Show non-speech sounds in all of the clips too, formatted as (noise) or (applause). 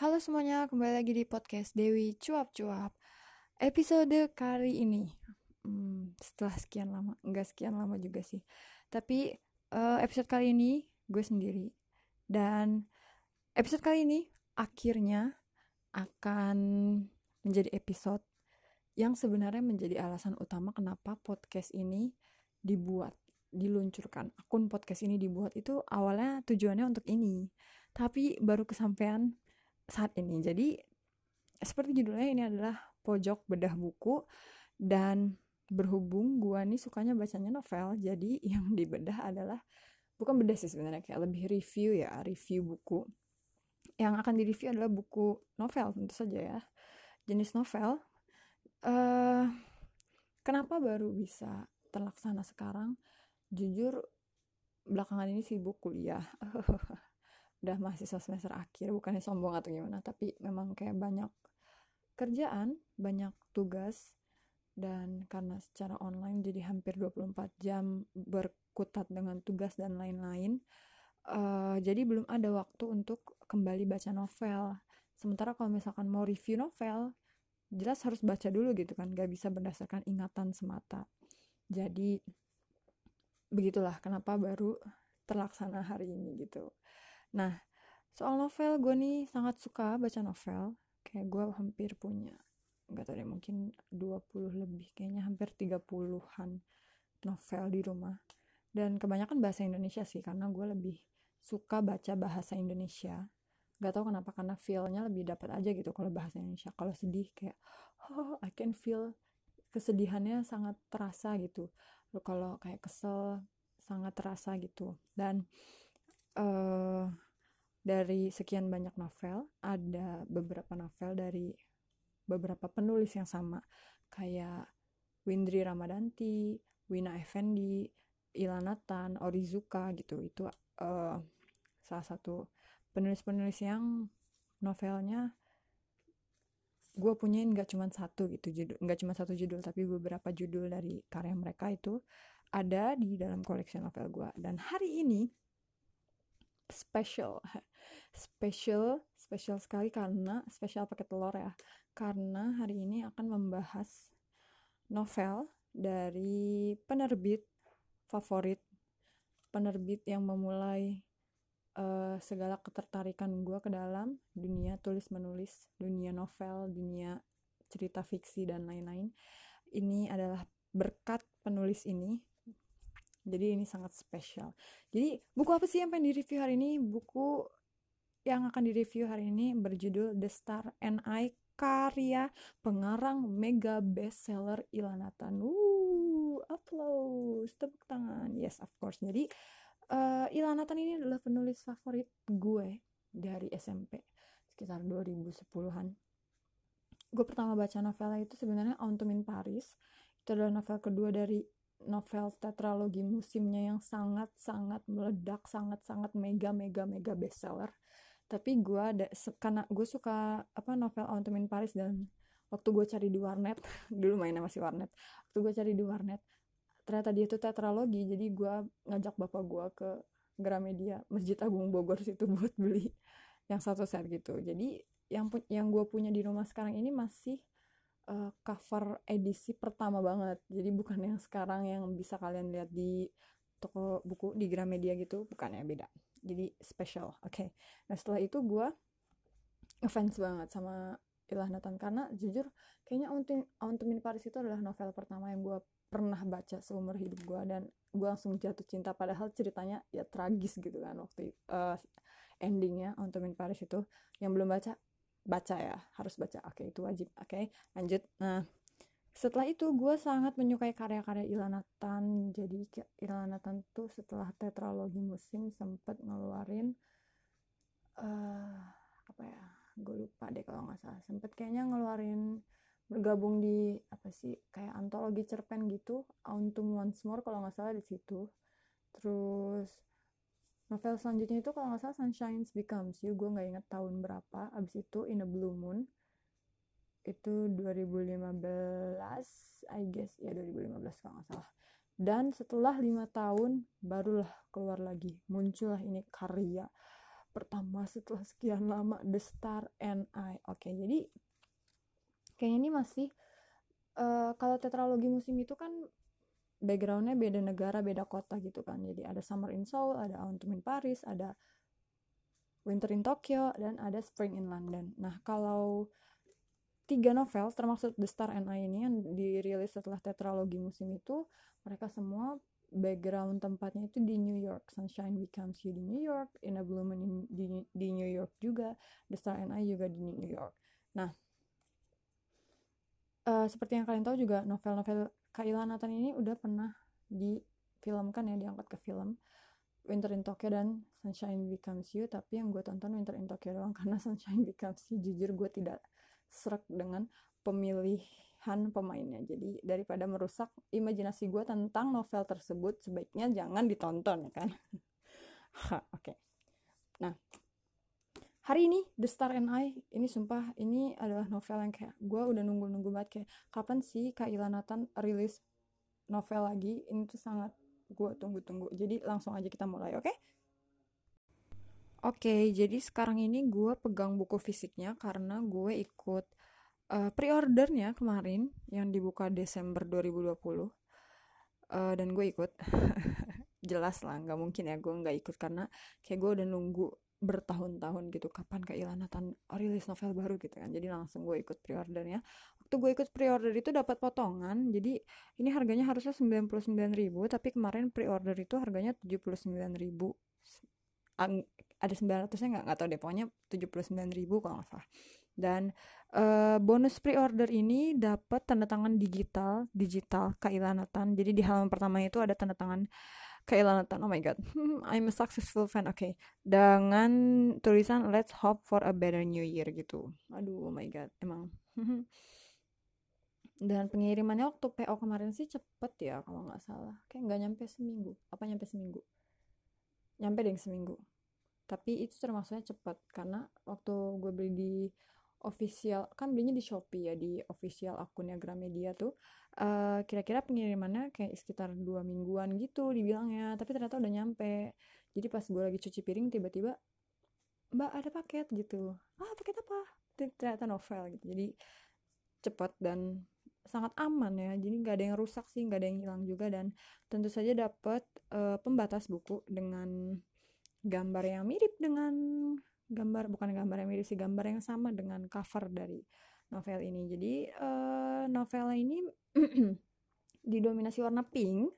Halo semuanya, kembali lagi di podcast Dewi Cuap Cuap. Episode kali ini, hmm, setelah sekian lama, enggak sekian lama juga sih. Tapi uh, episode kali ini gue sendiri. Dan episode kali ini akhirnya akan menjadi episode yang sebenarnya menjadi alasan utama kenapa podcast ini dibuat, diluncurkan. Akun podcast ini dibuat itu awalnya tujuannya untuk ini. Tapi baru kesampaian saat ini. Jadi seperti judulnya ini adalah pojok bedah buku dan berhubung gua nih sukanya bacanya novel, jadi (laughs) yang dibedah adalah bukan bedah sih sebenarnya kayak lebih review ya, review buku. Yang akan direview adalah buku novel tentu saja ya. Jenis novel. Uh, kenapa baru bisa terlaksana sekarang? Jujur belakangan ini sibuk kuliah. (laughs) udah mahasiswa semester akhir bukannya sombong atau gimana tapi memang kayak banyak kerjaan banyak tugas dan karena secara online jadi hampir 24 jam berkutat dengan tugas dan lain-lain uh, jadi belum ada waktu untuk kembali baca novel. Sementara kalau misalkan mau review novel jelas harus baca dulu gitu kan gak bisa berdasarkan ingatan semata. Jadi begitulah kenapa baru terlaksana hari ini gitu Nah, soal novel gue nih sangat suka baca novel. Kayak gue hampir punya, nggak tahu deh mungkin 20 lebih, kayaknya hampir 30-an novel di rumah. Dan kebanyakan bahasa Indonesia sih, karena gue lebih suka baca bahasa Indonesia. Gak tau kenapa, karena feel-nya lebih dapat aja gitu kalau bahasa Indonesia. Kalau sedih kayak, oh I can feel kesedihannya sangat terasa gitu. Kalau kayak kesel sangat terasa gitu. Dan uh, dari sekian banyak novel ada beberapa novel dari beberapa penulis yang sama. Kayak Windri Ramadanti, Wina Effendi, Ilanatan, Orizuka gitu. Itu uh, salah satu penulis-penulis yang novelnya gue punyain nggak cuma satu gitu judul nggak cuma satu judul tapi beberapa judul dari karya mereka itu ada di dalam koleksi novel gue dan hari ini special (laughs) special special sekali karena special pakai telur ya karena hari ini akan membahas novel dari penerbit favorit penerbit yang memulai uh, segala ketertarikan gue ke dalam dunia tulis menulis dunia novel dunia cerita fiksi dan lain-lain. Ini adalah berkat penulis ini jadi ini sangat spesial. Jadi buku apa sih yang pengen di-review hari ini? Buku yang akan di-review hari ini berjudul The Star and I karya pengarang mega bestseller Ilanatan. Uh, applause, tepuk tangan. Yes, of course. Jadi uh, Ilanatan ini adalah penulis favorit gue dari SMP sekitar 2010-an. Gue pertama baca novelnya itu sebenarnya Autumn in Paris. Itu adalah novel kedua dari novel tetralogi musimnya yang sangat-sangat meledak, sangat-sangat mega mega mega bestseller. Tapi gue ada karena gue suka apa novel Autumn in Paris dan waktu gue cari di warnet (laughs) dulu mainnya masih warnet waktu gue cari di warnet ternyata dia itu tetralogi jadi gue ngajak bapak gue ke Gramedia Masjid Agung Bogor situ buat beli yang satu set gitu jadi yang yang gue punya di rumah sekarang ini masih uh, cover edisi pertama banget. Jadi bukan yang sekarang yang bisa kalian lihat di toko buku di Gramedia gitu. Bukan ya beda. Jadi special. Oke. Okay. nah setelah itu gue ngefans banget sama Ilah Nathan. Karena jujur kayaknya Autumn, Autumn in Paris itu adalah novel pertama yang gue pernah baca seumur hidup gue dan gue langsung jatuh cinta. Padahal ceritanya ya tragis gitu kan waktu uh, endingnya Autumn in Paris itu. Yang belum baca baca ya harus baca. Oke itu wajib. Oke lanjut. Nah setelah itu gue sangat menyukai karya-karya Ilanatan jadi Ilanatan tuh setelah tetralogi musim sempet ngeluarin uh, apa ya gue lupa deh kalau nggak salah. Sempet kayaknya ngeluarin bergabung di apa sih kayak antologi cerpen gitu Autumn Once More kalau nggak salah di situ. Terus novel selanjutnya itu kalau nggak salah Sunshine Becomes You gue nggak inget tahun berapa. Abis itu In a Blue Moon. Itu 2015 I guess. Ya 2015 kalau nggak salah. Dan setelah lima tahun barulah keluar lagi. Muncullah ini karya pertama setelah sekian lama The Star and I. Oke jadi kayaknya ini masih uh, kalau tetralogi musim itu kan backgroundnya beda negara beda kota gitu kan. Jadi ada Summer in Seoul ada Autumn in Paris ada Winter in Tokyo dan ada Spring in London. Nah kalau tiga novel termasuk The Star and I ini yang dirilis setelah tetralogi musim itu mereka semua background tempatnya itu di New York. Sunshine Becomes You di New York In a Bloom di, di New York juga The Star and I juga di New York. Nah uh, seperti yang kalian tahu juga novel-novel Kaila Nathan ini udah pernah difilmkan ya diangkat ke film Winter in Tokyo dan Sunshine Becomes You. Tapi yang gue tonton Winter in Tokyo doang (laughs) karena Sunshine Becomes You jujur gue tidak serak dengan pemilihan pemainnya. Jadi daripada merusak imajinasi gue tentang novel tersebut sebaiknya jangan ditonton ya kan? (laughs) Oke. Okay. nah hari ini The Star and I ini sumpah ini adalah novel yang kayak gue udah nunggu-nunggu banget kayak kapan sih Kak Ilanatan rilis novel lagi ini tuh sangat gue tunggu-tunggu jadi langsung aja kita mulai oke okay? Oke, okay, jadi sekarang ini gue pegang buku fisiknya karena gue ikut uh, pre-ordernya kemarin yang dibuka Desember 2020 uh, eh, dan gue ikut. (laughs) Jelas lah, nggak mungkin ya gue nggak ikut karena kayak gue udah nunggu bertahun-tahun gitu kapan Kak Nathan rilis novel baru gitu kan. Jadi langsung gue ikut pre-ordernya waktu gue ikut pre-order itu dapat potongan jadi ini harganya harusnya 99.000 tapi kemarin pre-order itu harganya 79.000 ada 900 nya nggak? Nggak tahu deh pokoknya 79.000 kalau nggak salah. Dan uh, bonus pre-order ini dapat tanda tangan digital digital Kak Nathan jadi di halaman pertama itu ada tanda tangan keilatan oh my god. (laughs) I'm a successful fan. Oke. Okay. dengan tulisan let's hope for a better new year gitu. Aduh oh my god. Emang. (laughs) Dan pengirimannya waktu PO kemarin sih cepet ya kalau nggak salah. Kayak nggak nyampe seminggu. Apa nyampe seminggu? Nyampe deh seminggu. Tapi itu termasuknya cepet karena waktu gue beli di official kan belinya di Shopee ya di official akunnya Gramedia tuh uh, kira-kira pengirimannya kayak sekitar dua mingguan gitu dibilangnya tapi ternyata udah nyampe. Jadi pas gue lagi cuci piring tiba-tiba mbak ada paket gitu. Ah paket apa? Ternyata novel gitu. Jadi cepat dan sangat aman ya. Jadi nggak ada yang rusak sih nggak ada yang hilang juga. Dan tentu saja dapat uh, pembatas buku dengan gambar yang mirip dengan gambar bukan gambar yang mirip sih gambar yang sama dengan cover dari novel ini. Jadi uh, novel ini (clears throat) didominasi warna pink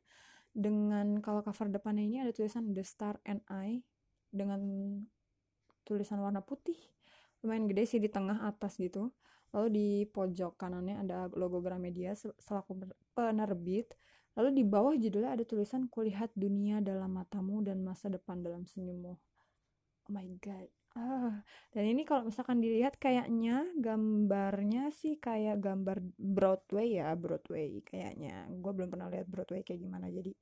dengan kalau cover depannya ini ada tulisan The Star and I dengan tulisan warna putih. Lumayan gede sih di tengah atas gitu. Lalu di pojok kanannya ada logo Gramedia selaku penerbit. Lalu di bawah judulnya ada tulisan kulihat dunia dalam matamu dan masa depan dalam senyummu. Oh my god Ah, dan ini kalau misalkan dilihat kayaknya gambarnya sih kayak gambar Broadway ya, Broadway kayaknya. Gue belum pernah lihat Broadway kayak gimana, jadi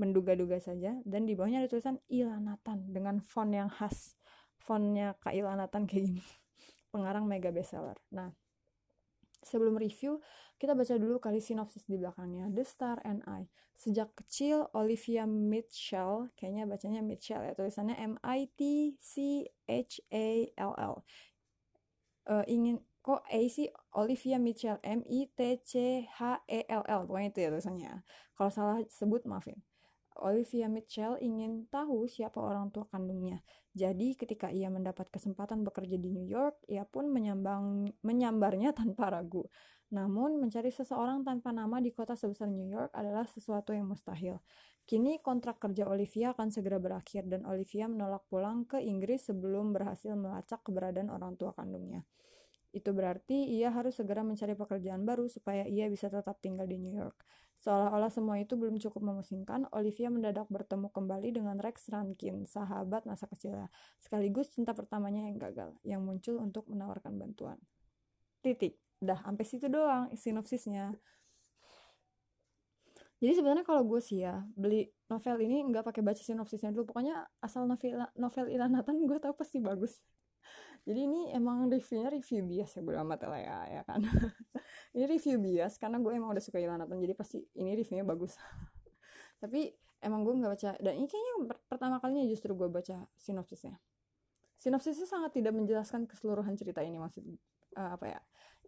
menduga-duga saja. Dan di bawahnya ada tulisan Ilanatan dengan font yang khas. Fontnya Kak Ilanatan kayak gini. (laughs) Pengarang mega bestseller. Nah, sebelum review, kita baca dulu kali sinopsis di belakangnya. The Star and I. Sejak kecil, Olivia Mitchell, kayaknya bacanya Mitchell ya, tulisannya M-I-T-C-H-A-L-L. Uh, ingin, kok A sih Olivia Mitchell, M-I-T-C-H-E-L-L, pokoknya itu ya tulisannya. Kalau salah sebut, maafin. Olivia Mitchell ingin tahu siapa orang tua kandungnya. Jadi ketika ia mendapat kesempatan bekerja di New York, ia pun menyambang, menyambarnya tanpa ragu. Namun, mencari seseorang tanpa nama di kota sebesar New York adalah sesuatu yang mustahil. Kini kontrak kerja Olivia akan segera berakhir dan Olivia menolak pulang ke Inggris sebelum berhasil melacak keberadaan orang tua kandungnya. Itu berarti ia harus segera mencari pekerjaan baru supaya ia bisa tetap tinggal di New York. Seolah-olah semua itu belum cukup memusingkan, Olivia mendadak bertemu kembali dengan Rex Rankin, sahabat masa kecilnya, sekaligus cinta pertamanya yang gagal, yang muncul untuk menawarkan bantuan. Titik. Udah sampai situ doang sinopsisnya. Jadi sebenarnya kalau gue sih ya beli novel ini nggak pakai baca sinopsisnya dulu. Pokoknya asal novel novel Ilanatan gue tau pasti bagus. Jadi ini emang reviewnya review bias ya gue amat lah ya, ya kan ini review bias karena gue emang udah suka Ilanatan jadi pasti ini reviewnya bagus. (laughs) Tapi emang gue nggak baca dan ini kayaknya pertama kalinya justru gue baca sinopsisnya. Sinopsisnya sangat tidak menjelaskan keseluruhan cerita ini maksud uh, apa ya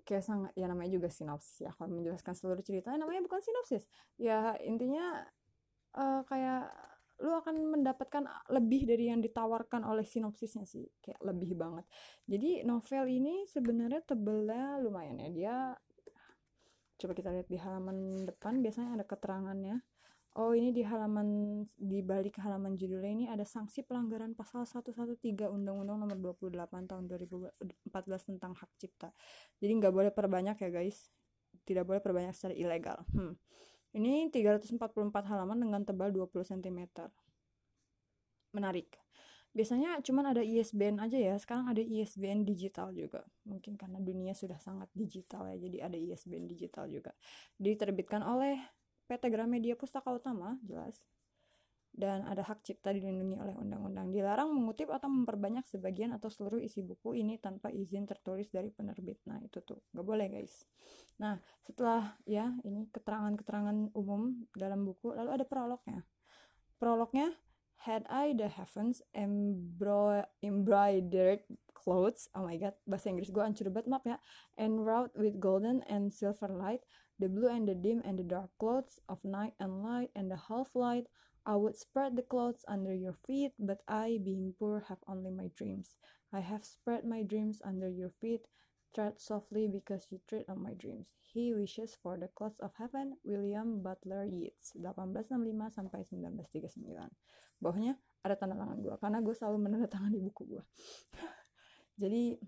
kayak sangat ya namanya juga sinopsis ya kalau menjelaskan seluruh cerita namanya bukan sinopsis. Ya intinya uh, kayak lu akan mendapatkan lebih dari yang ditawarkan oleh sinopsisnya sih kayak lebih banget. Jadi novel ini sebenarnya tebelnya lumayan ya dia coba kita lihat di halaman depan biasanya ada keterangannya oh ini di halaman di balik halaman judulnya ini ada sanksi pelanggaran pasal 113 Undang-Undang Nomor 28 tahun 2014 tentang hak cipta jadi nggak boleh perbanyak ya guys tidak boleh perbanyak secara ilegal hmm. Ini 344 halaman dengan tebal 20 cm. Menarik. Biasanya cuman ada ISBN aja ya, sekarang ada ISBN digital juga. Mungkin karena dunia sudah sangat digital ya, jadi ada ISBN digital juga. Diterbitkan oleh PT Gramedia Pustaka Utama, jelas dan ada hak cipta dilindungi oleh undang-undang. Dilarang mengutip atau memperbanyak sebagian atau seluruh isi buku ini tanpa izin tertulis dari penerbit. Nah, itu tuh nggak boleh, guys. Nah, setelah ya ini keterangan-keterangan umum dalam buku, lalu ada prolognya. Prolognya Had I the heavens embro embroidered clothes, oh my god, bahasa Inggris gue hancur banget, maaf ya, and wrought with golden and silver light, the blue and the dim and the dark clothes of night and light and the half light, I would spread the clothes under your feet, but I, being poor, have only my dreams. I have spread my dreams under your feet. Tread softly because you tread on my dreams. He wishes for the clouds of heaven. William Butler Yeats 1865 sampai 1939. Bawahnya ada tanda tangan gue karena gue selalu menandatangani buku gue. (laughs) Jadi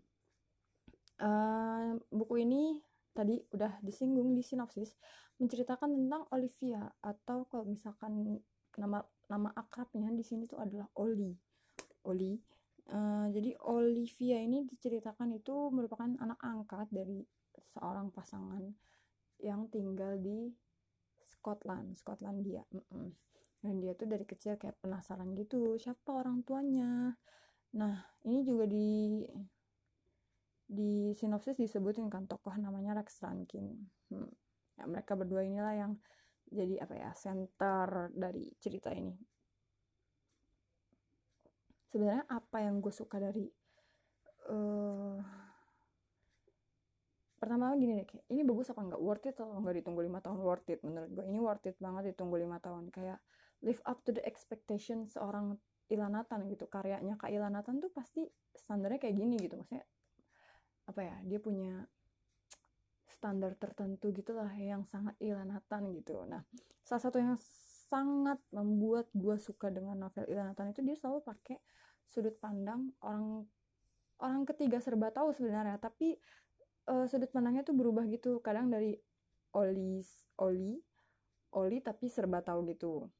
uh, buku ini tadi udah disinggung di sinopsis menceritakan tentang Olivia atau kalau misalkan nama nama akrabnya di sini tuh adalah Oli Oli uh, jadi Olivia ini diceritakan itu merupakan anak angkat dari seorang pasangan yang tinggal di Scotland Scotlandia mm -mm. dan dia tuh dari kecil kayak penasaran gitu siapa orang tuanya nah ini juga di di sinopsis disebutin kan tokoh namanya Rex Rankin hmm. ya, mereka berdua inilah yang jadi apa ya center dari cerita ini sebenarnya apa yang gue suka dari uh, pertama gini deh kayak ini bagus apa nggak? Worth it atau nggak ditunggu lima tahun? Worth it menurut gue. Ini worth it banget ditunggu lima tahun. Kayak live up to the expectation seorang Ilanatan gitu. Karyanya Kak Ilanatan tuh pasti standarnya kayak gini gitu. Maksudnya apa ya dia punya standar tertentu gitulah yang sangat Ilanatan gitu. Nah, salah satu yang sangat membuat gue suka dengan novel Ilanatan itu dia selalu pakai sudut pandang orang orang ketiga serba tahu sebenarnya, tapi uh, sudut pandangnya tuh berubah gitu. Kadang dari Oli Oli Oli tapi serba tahu gitu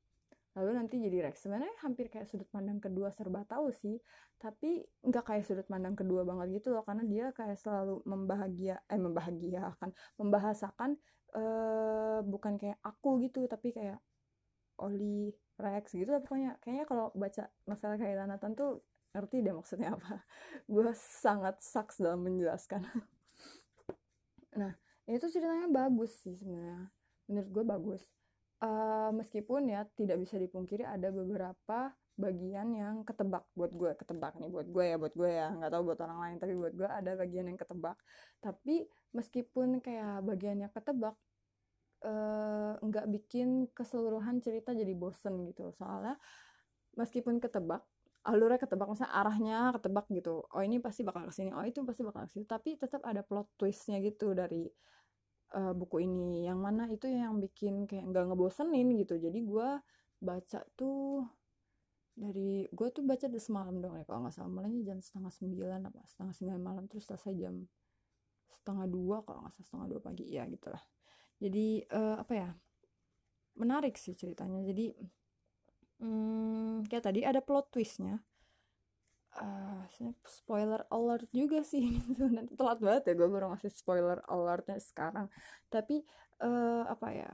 lalu nanti jadi Rex sebenarnya hampir kayak sudut pandang kedua serba tahu sih tapi nggak kayak sudut pandang kedua banget gitu loh karena dia kayak selalu membahagia eh membahagiakan membahasakan eh bukan kayak aku gitu tapi kayak Oli Rex gitu lah pokoknya kayaknya kalau baca novel kayak Lanatan tuh ngerti deh maksudnya apa. (laughs) Gue sangat saks dalam menjelaskan. (laughs) Nah itu ceritanya bagus sih sebenarnya. Menurut gue bagus. Uh, meskipun ya tidak bisa dipungkiri ada beberapa bagian yang ketebak buat gue ketebak nih buat gue ya buat gue ya. Nggak tahu buat orang lain tapi buat gue ada bagian yang ketebak. Tapi meskipun kayak bagiannya ketebak uh, nggak bikin keseluruhan cerita jadi bosen gitu soalnya meskipun ketebak alurnya ketebak misalnya arahnya ketebak gitu. Oh ini pasti bakal ke sini oh itu pasti bakal ke sini tapi tetap ada plot twistnya gitu dari uh, buku ini. Yang mana itu yang bikin kayak nggak ngebosenin gitu. Jadi gue baca tuh dari gue tuh baca dari semalam dong ya kalau nggak salah. Mulainya jam setengah sembilan apa setengah sembilan malam terus selesai jam setengah dua kalau nggak salah setengah dua pagi. Ya gitulah jadi uh, apa ya menarik sih ceritanya. Jadi hmm, kayak tadi ada plot twistnya. Uh, spoiler alert juga sih. (laughs) Nanti telat banget ya gue baru ngasih spoiler alertnya sekarang. Tapi uh, apa ya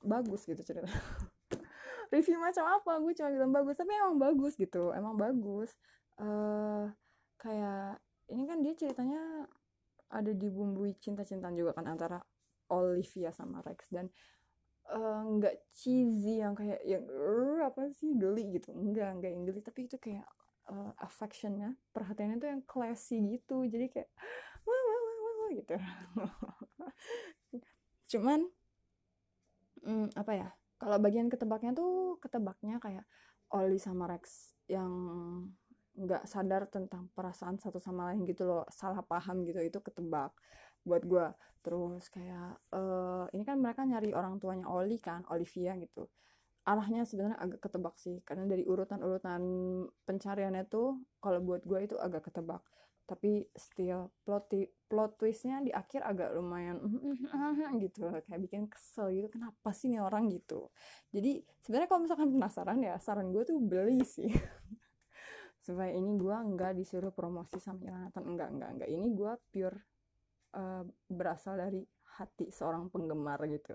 bagus gitu cerita (laughs) review macam apa? Gue cuma bilang bagus tapi emang bagus gitu emang bagus. Uh, kayak ini kan dia ceritanya ada dibumbui cinta-cintaan juga kan antara Olivia sama Rex dan nggak uh, cheesy yang kayak yang apa sih geli gitu. Enggak enggak yang geli tapi itu kayak uh, affectionnya perhatiannya tuh yang classy gitu. Jadi kayak wah wah wah wah, wah gitu. (laughs) Cuman hmm, apa ya kalau bagian ketebaknya tuh ketebaknya kayak Oli sama Rex yang nggak sadar tentang perasaan satu sama lain gitu loh salah paham gitu itu ketebak buat gue terus kayak uh, ini kan mereka nyari orang tuanya Oli kan Olivia gitu. Arahnya sebenarnya agak ketebak sih karena dari urutan-urutan pencariannya tuh kalau buat gue itu agak ketebak. Tapi still plot plot twistnya di akhir agak lumayan (laughs) gitu kayak bikin kesel gitu kenapa sih nih orang gitu? Jadi sebenarnya kalau misalkan penasaran ya saran gue tuh beli sih. (laughs) Supaya ini gue nggak disuruh promosi sama Jonathan. Enggak enggak enggak ini gue pure uh, berasal dari hati seorang penggemar gitu.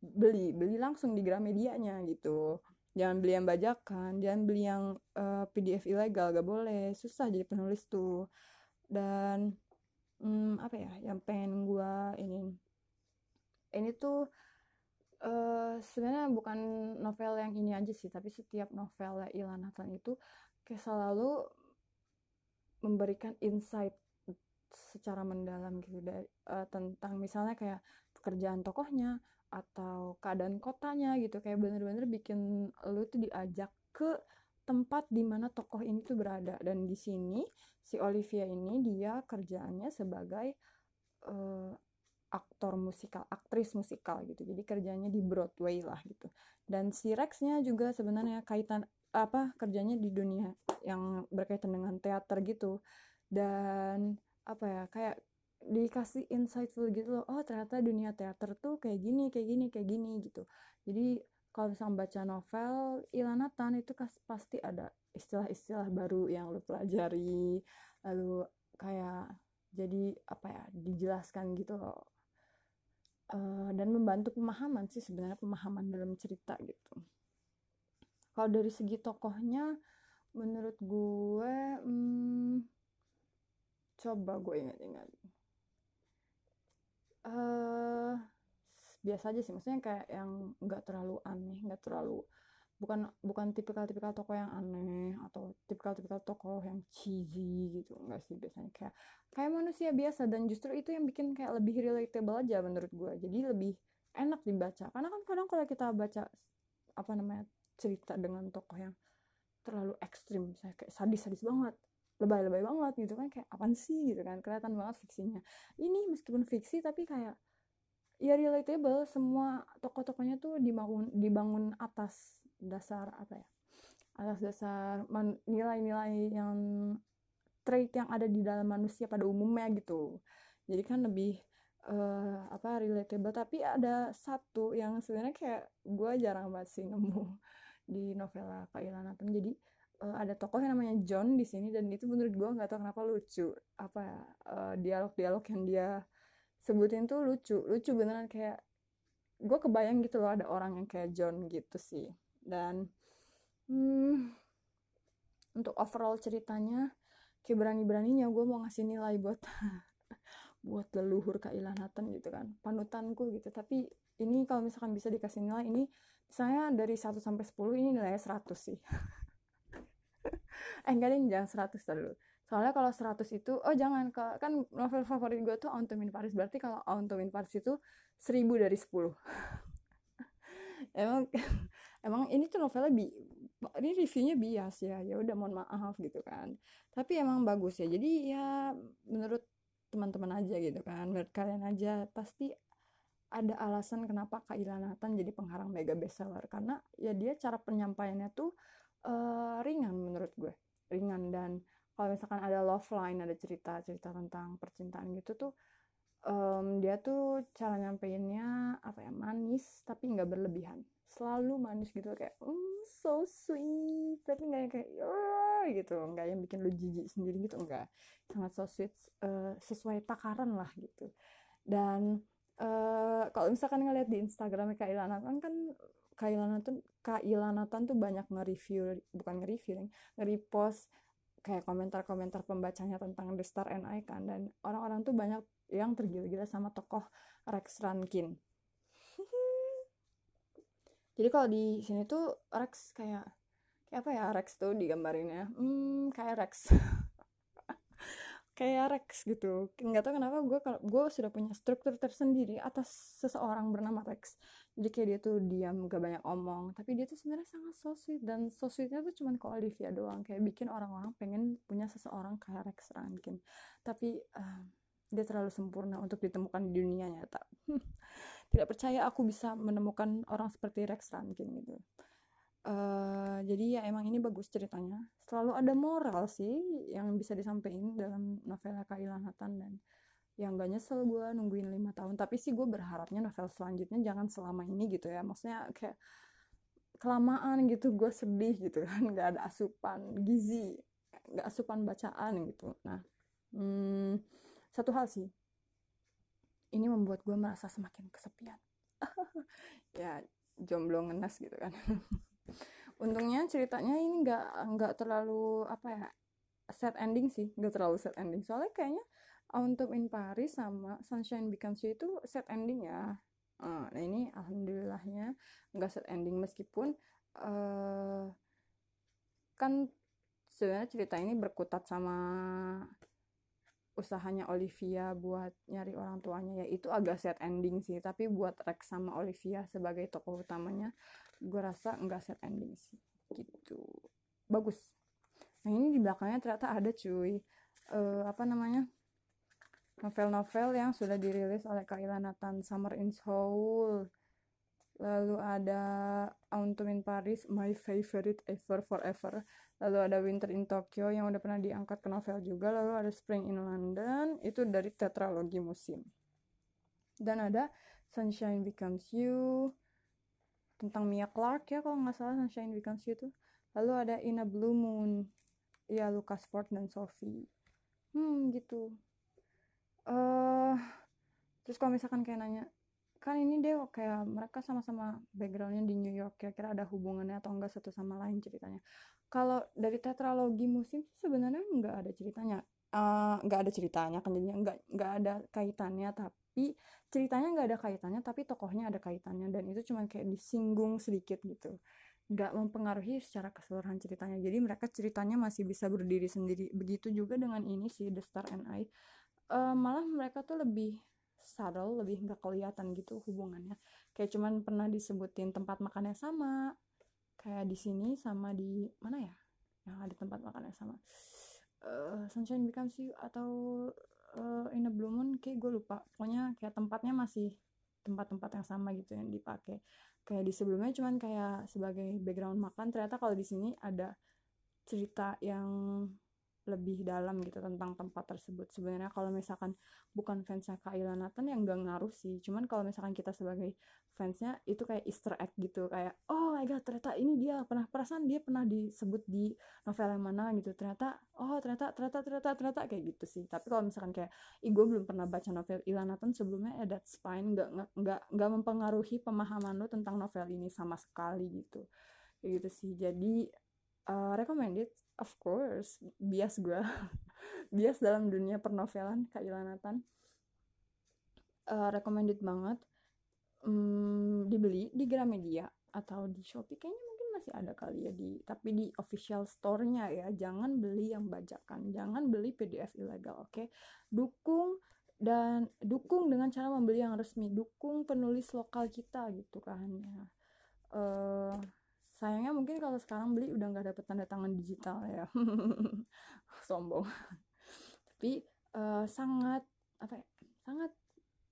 Beli beli langsung di Gramedianya gitu. Jangan beli yang bajakan jangan beli yang uh, eh, PDF ilegal gak boleh. Susah jadi penulis tuh. Dan hmm, apa ya yang pengen gue ini ini tuh uh, sebenarnya bukan novel yang ini aja sih tapi setiap novel Ilan Nathan itu kayak selalu memberikan insight secara mendalam gitu dari uh, tentang misalnya kayak pekerjaan tokohnya atau keadaan kotanya gitu kayak bener-bener bikin lu tuh diajak ke tempat di mana tokoh ini tuh berada dan di sini si Olivia ini dia kerjaannya sebagai uh, aktor musikal, aktris musikal gitu. Jadi kerjanya di Broadway lah gitu. Dan si Rexnya juga sebenarnya kaitan apa kerjanya di dunia yang berkaitan dengan teater gitu. Dan apa ya kayak dikasih insightful gitu loh. Oh ternyata dunia teater tuh kayak gini, kayak gini, kayak gini gitu. Jadi kalau misalnya baca novel Ilanatan itu pasti ada istilah-istilah baru yang lu pelajari lalu kayak jadi apa ya dijelaskan gitu loh uh, dan membantu pemahaman sih sebenarnya pemahaman dalam cerita gitu kalau dari segi tokohnya menurut gue hmm, coba gue ingat-ingat. Uh, biasa aja sih maksudnya kayak yang nggak terlalu aneh nggak terlalu bukan bukan tipikal-tipikal toko yang aneh atau tipikal-tipikal toko yang cheesy gitu enggak sih biasanya. Kayak kayak manusia biasa dan justru itu yang bikin kayak lebih relatable aja menurut gue jadi lebih enak dibaca. Karena kan kadang kalau kita baca apa namanya cerita dengan tokoh yang terlalu ekstrim saya kayak sadis-sadis banget lebay-lebay banget gitu kan kayak apa sih? gitu kan kelihatan banget fiksinya. Ini meskipun fiksi tapi kayak ya relatable semua tokoh-tokohnya tuh dibangun dibangun atas dasar apa ya atas dasar nilai-nilai yang trait yang ada di dalam manusia pada umumnya gitu. Jadi kan lebih uh, apa relatable. Tapi ada satu yang sebenarnya kayak gue jarang banget sih nemu di novela Kak Ilanatan jadi uh, ada tokoh yang namanya John di sini dan itu menurut gue nggak tahu kenapa lucu. Apa ya uh, dialog-dialog yang dia sebutin tuh lucu. Lucu beneran kayak gue kebayang gitu loh ada orang yang kayak John gitu sih. Dan hmm, untuk overall ceritanya kayak berani-beraninya gue mau ngasih nilai buat (laughs) buat leluhur Kak Nathan gitu kan. Panutanku gitu. Tapi ini kalau misalkan bisa dikasih nilai ini saya dari 1 sampai 10 ini nilainya 100 sih (laughs) eh enggak deh jangan 100 dulu. Soalnya kalau 100 itu oh jangan kan novel favorit gue tuh On Paris. Berarti kalau On Paris itu 1000 dari 10 (laughs) emang (laughs) emang ini tuh novelnya bi ini reviewnya bias ya. Ya udah mohon maaf gitu kan. Tapi emang bagus ya. Jadi ya menurut teman-teman aja gitu kan. Menurut kalian aja pasti ada alasan kenapa Kak Ilanatan jadi pengharang mega bestseller. Karena ya dia cara penyampaiannya tuh uh, ringan menurut gue ringan. Dan kalau misalkan ada love line ada cerita cerita tentang percintaan gitu tuh um, dia tuh cara nyampeinnya apa ya manis tapi nggak berlebihan. Selalu manis gitu kayak mm, so sweet. Tapi nggak kayak gitu. Nggak yang bikin lu jijik sendiri gitu enggak sangat so sweet uh, sesuai takaran lah gitu. Dan uh, kalau misalkan ngeliat di Instagram Kak Ilana kan kan Kak Ilana tuh Kak Ilana tuh banyak nge-review bukan nge-review nge-repost kayak komentar-komentar pembacanya tentang The Star and I kan dan orang-orang tuh banyak yang tergila-gila sama tokoh Rex Rankin. (laughs) Jadi kalau di sini tuh Rex kayak kayak apa ya Rex tuh digambarinnya hmm kayak Rex (laughs) kayak Rex gitu. Nggak tahu kenapa gue gue sudah punya struktur tersendiri atas seseorang bernama Rex. Jadi kayak dia tuh diam gak banyak omong. Tapi dia tuh sebenarnya sangat so sweet. Dan so sweetnya tuh cuman ke Olivia doang. Kayak bikin orang-orang pengen punya seseorang kayak Rex Rankin tapi uh, dia terlalu sempurna untuk ditemukan di dunia nyata (laughs) tidak percaya aku bisa menemukan orang seperti Rex Rankin gitu Uh, jadi ya emang ini bagus ceritanya. Selalu ada moral sih yang bisa disampaikan dalam novel Kaila Nathan dan yang gak nyesel gue nungguin lima tahun. Tapi sih gue berharapnya novel selanjutnya jangan selama ini gitu ya. Maksudnya kayak kelamaan gitu gue sedih gitu kan. (laughs) Gak ada asupan gizi gak asupan bacaan gitu. Nah hmm, satu hal sih. Ini membuat gue merasa semakin kesepian. (laughs) Ya jomblo ngenes gitu kan (laughs) untungnya ceritanya ini nggak nggak terlalu apa ya set ending sih. Nggak terlalu set ending. Soalnya kayaknya untuk in Paris sama Sunshine Becomes You itu set ending ya. Nah ini alhamdulillahnya nggak set ending. Meskipun uh, kan sebenarnya cerita ini berkutat sama usahanya Olivia buat nyari orang tuanya ya itu agak set ending sih. Tapi buat Rex sama Olivia sebagai tokoh utamanya gue rasa enggak set ending sih. Gitu. Bagus. Nah ini di belakangnya ternyata ada cuy. Uh, apa namanya? Novel-novel yang sudah dirilis oleh Kaila Nathan Summer in Seoul lalu ada Autumn in Paris My Favorite Ever Forever. Lalu ada Winter in Tokyo yang udah pernah diangkat ke novel juga. Lalu ada Spring in London itu dari tetralogi musim. Dan ada Sunshine Becomes You tentang Mia Clark ya kalau nggak salah Sunshine Becomes You tuh. Lalu ada In a Blue Moon ya Lucas Ford dan Sophie. Hmm gitu. Uh, terus kalau misalkan kayak nanya kan ini deh kayak mereka sama-sama backgroundnya di New York kira-kira ada hubungannya atau enggak satu sama lain ceritanya. Kalau dari tetralogi musim sebenarnya nggak ada ceritanya. Eh, nggak uh, ada ceritanya kan jadinya nggak nggak ada kaitannya tapi ceritanya nggak ada kaitannya tapi tokohnya ada kaitannya dan itu cuma kayak disinggung sedikit gitu. Nggak mempengaruhi secara keseluruhan ceritanya. Jadi mereka ceritanya masih bisa berdiri sendiri. Begitu juga dengan ini sih The Star and I. Uh, malah mereka tuh lebih subtle lebih nggak kelihatan gitu hubungannya. Kayak cuman pernah disebutin tempat makannya sama kayak di sini sama di mana ya? Yang ada tempat makannya sama. Uh, Sunshine Becomes You atau uh, In a Blue Moon kayak gue lupa. Pokoknya kayak tempatnya masih tempat-tempat yang sama gitu yang dipakai. Kayak di sebelumnya cuman kayak sebagai background makan ternyata kalau di sini ada cerita yang lebih dalam gitu tentang tempat tersebut. Sebenarnya kalau misalkan bukan fansnya Kaila Nathan yang gak ngaruh sih. Cuman kalau misalkan kita sebagai fansnya itu kayak Easter egg gitu kayak oh my god ternyata ini dia pernah perasaan dia pernah disebut di novel yang mana gitu. Ternyata oh ternyata ternyata ternyata ternyata kayak gitu sih. Tapi kalau misalkan kayak ih gue belum pernah baca novel Ila Nathan sebelumnya ya that's fine. Nggak nggak nggak mempengaruhi pemahaman lo tentang novel ini sama sekali gitu. Kayak gitu sih. Jadi uh, recommended of course bias gue (laughs) bias dalam dunia pernovelan Kak Ilanatan uh, recommended banget. Um, dibeli di Gramedia atau di Shopee. Kayaknya mungkin masih ada kali ya di tapi di official store-nya ya. Jangan beli yang bajakan. Jangan beli PDF ilegal oke? Okay? dukung dan dukung dengan cara membeli yang resmi. Dukung penulis lokal kita gitu kan ya. Uh, sayangnya mungkin kalau sekarang beli udah nggak dapet tanda tangan digital ya. (laughs) Sombong. Tapi uh, sangat apa ya sangat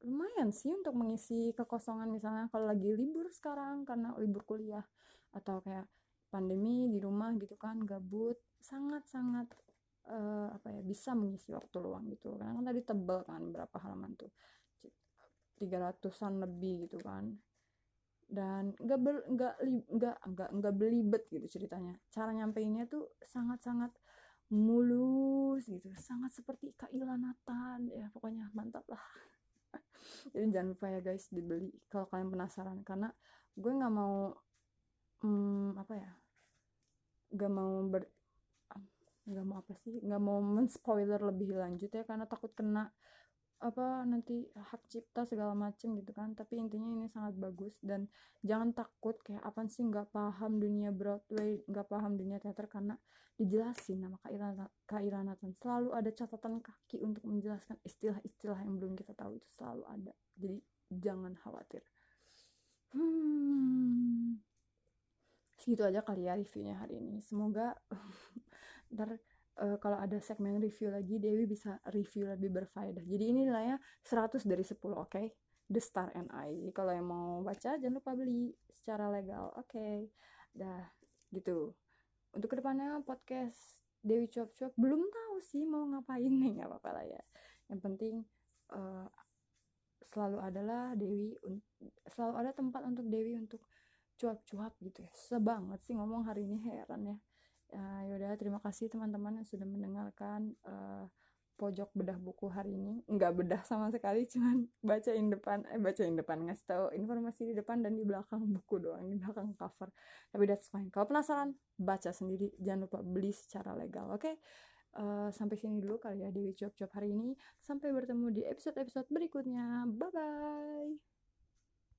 lumayan sih untuk mengisi kekosongan. Misalnya kalau lagi libur sekarang karena libur kuliah atau kayak pandemi di rumah gitu kan gabut sangat sangat uh, apa ya bisa mengisi waktu luang gitu. Karena kan tadi tebel kan berapa halaman tuh 300an lebih gitu kan dan nggak ber nggak nggak nggak nggak belibet gitu ceritanya. Cara nyampeinnya tuh sangat sangat mulus gitu. Sangat seperti Kak Nathan ya pokoknya mantap lah. (laughs) Jadi jangan lupa ya guys dibeli kalau kalian penasaran. Karena gue nggak mau hmm, apa ya nggak mau ber nggak mau apa sih nggak mau men spoiler lebih lanjut ya. Karena takut kena apa nanti hak cipta segala macem gitu kan. Tapi intinya ini sangat bagus dan jangan takut kayak apa sih nggak paham dunia Broadway nggak paham dunia teater. Karena dijelasin nama Kak Ilana selalu ada catatan kaki untuk menjelaskan istilah-istilah yang belum kita tahu. Itu selalu ada. Jadi jangan khawatir. Hmm. Segitu aja kali ya reviewnya hari ini. Semoga (laughs) ntar uh, kalau ada segmen review lagi Dewi bisa review lebih berfaedah. Jadi ini nilainya 100 dari 10 oke? Okay? The Star and I. Kalau yang mau baca jangan lupa beli secara legal oke? Okay? dah gitu. Untuk ke depannya podcast Dewi Cuap Cuap belum tahu sih mau ngapain nih (laughs) nggak apa-apa lah ya. Yang penting uh, selalu adalah Dewi selalu ada tempat untuk Dewi untuk cuap-cuap gitu ya. Sebanget sih ngomong hari ini heran ya uh, yaudah terima kasih teman-teman yang sudah mendengarkan uh, pojok bedah buku hari ini. Nggak bedah sama sekali (laughs) cuman bacain depan eh bacain depan ngasih tahu informasi di depan dan di belakang buku doang di belakang cover. Tapi that's fine. Kalau penasaran baca sendiri. Jangan lupa beli secara legal oke? Okay? uh, eh, sampai sini dulu kali ya Dewi Cuap Cuap hari ini. Sampai bertemu di episode-episode berikutnya. Bye bye